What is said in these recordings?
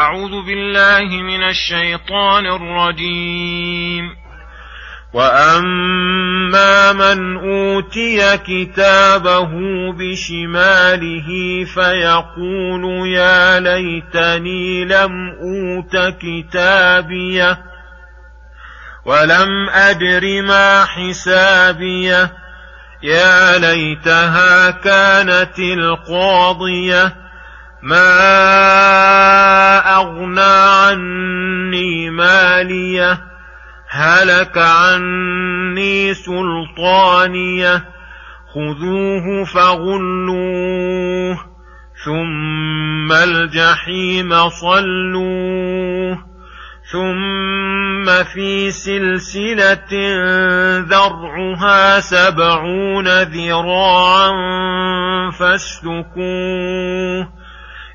أعوذ بالله من الشيطان الرجيم. وأما من أوتي كتابه بشماله فيقول يا ليتني لم أوت كتابيه ولم أدر ما حسابيه. يا ليتها كانت القاضية. ما هلك عني سلطانية خذوه فغلوه ثم الجحيم صلوه ثم في سلسلة ذرعها سبعون ذراعا فاسلكوه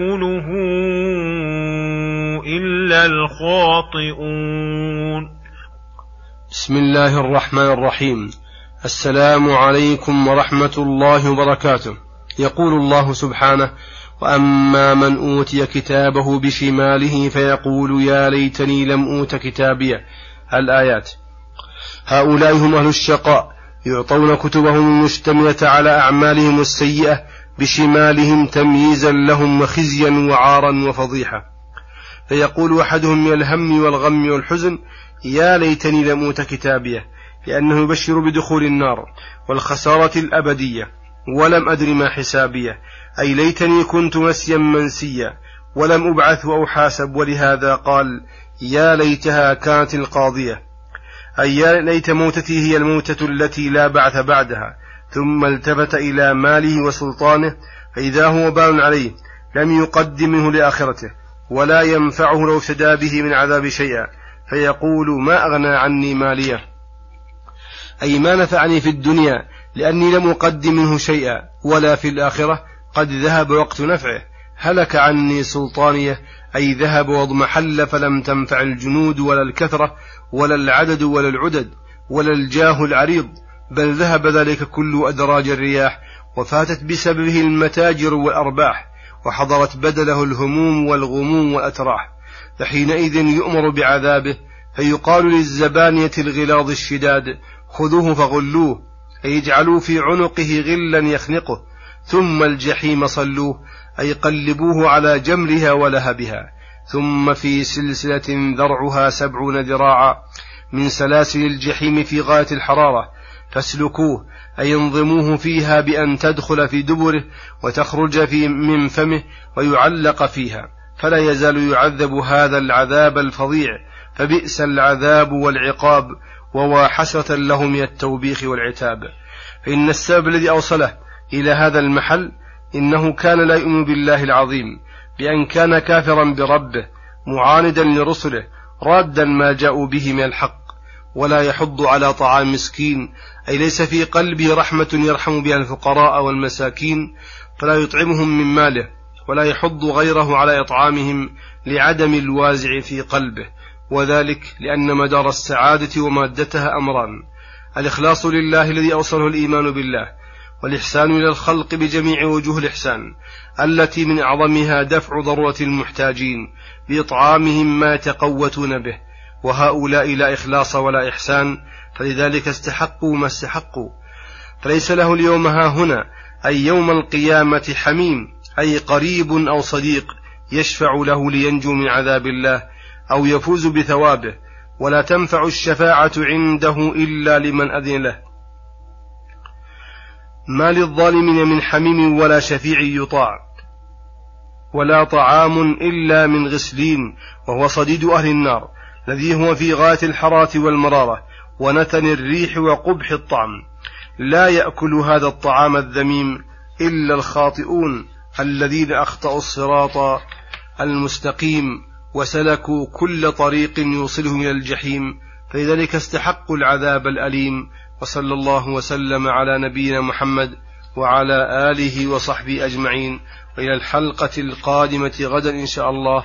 يأكله إلا الخاطئون. بسم الله الرحمن الرحيم. السلام عليكم ورحمة الله وبركاته. يقول الله سبحانه وأما من أوتي كتابه بشماله فيقول يا ليتني لم أوت كتابيه الآيات. هؤلاء هم أهل الشقاء يعطون كتبهم المشتملة على أعمالهم السيئة بشمالهم تمييزا لهم وخزيا وعارا وفضيحة. فيقول أحدهم من الهم والغم والحزن يا ليتني لموت كتابية لأنه يبشر بدخول النار والخسارة الأبدية ولم أدر ما حسابية. أي ليتني كنت نسيا منسيا ولم أبعث أو حاسب ولهذا قال يا ليتها كانت القاضية. أي يا ليت موتتي هي الموتة التي لا بعث بعدها. ثم التفت إلى ماله وسلطانه فإذا هو بال عليه لم يقدمه لآخرته ولا ينفعه لو افتدى به من عذاب شيئا فيقول ما أغنى عني ماليه؟ أي ما نفعني في الدنيا لأني لم أقدم منه شيئا ولا في الآخرة قد ذهب وقت نفعه هلك عني سلطانيه أي ذهب واضمحل فلم تنفع الجنود ولا الكثرة ولا العدد ولا العدد ولا الجاه العريض بل ذهب ذلك كل أدراج الرياح وفاتت بسببه المتاجر والأرباح وحضرت بدله الهموم والغموم والأتراح. فحينئذ يؤمر بعذابه فيقال للزبانية الغلاظ الشداد خذوه فغلوه أي اجعلوا في عنقه غلا يخنقه. ثم الجحيم صلوه أي قلبوه على جمرها ولهبها. ثم في سلسلة ذرعها سبعون ذراعا من سلاسل الجحيم في غاية الحرارة. فاسلكوه أي انظموه فيها بأن تدخل في دبره وتخرج في من فمه ويعلق فيها فلا يزال يعذب هذا العذاب الفظيع فبئس العذاب والعقاب ووا حسرة له من التوبيخ والعتاب. فإن السبب الذي أوصله إلى هذا المحل إنه كان لا يؤمن بالله العظيم بأن كان كافرا بربه معاندا لرسله رادا ما جاءوا به من الحق. ولا يحض على طعام مسكين. أي ليس في قلبه رحمة يرحم بها الفقراء والمساكين فلا يطعمهم من ماله ولا يحض غيره على إطعامهم لعدم الوازع في قلبه. وذلك لأن مدار السعادة ومادتها أمران. الإخلاص لله الذي أوصله الإيمان بالله والإحسان إلى الخلق بجميع وجوه الإحسان التي من أعظمها دفع ضرورة المحتاجين بإطعامهم ما يتقوتون به. وهؤلاء لا إخلاص ولا إحسان فلذلك استحقوا ما استحقوا. فليس له اليوم ها هنا أي يوم القيامة حميم أي قريب أو صديق يشفع له لينجو من عذاب الله أو يفوز بثوابه ولا تنفع الشفاعة عنده إلا لمن أذن له. ما للظالمين من حميم ولا شفيع يطاع ولا طعام إلا من غسلين وهو صديد أهل النار. الذي هو في غاية الحرارة والمرارة ونتن الريح وقبح الطعم. لا يأكل هذا الطعام الذميم إلا الخاطئون الذين أخطأوا الصراط المستقيم وسلكوا كل طريق يوصلهم إلى الجحيم. فلذلك استحقوا العذاب الأليم وصلى الله وسلم على نبينا محمد وعلى آله وصحبه أجمعين. وإلى الحلقة القادمة غدا إن شاء الله.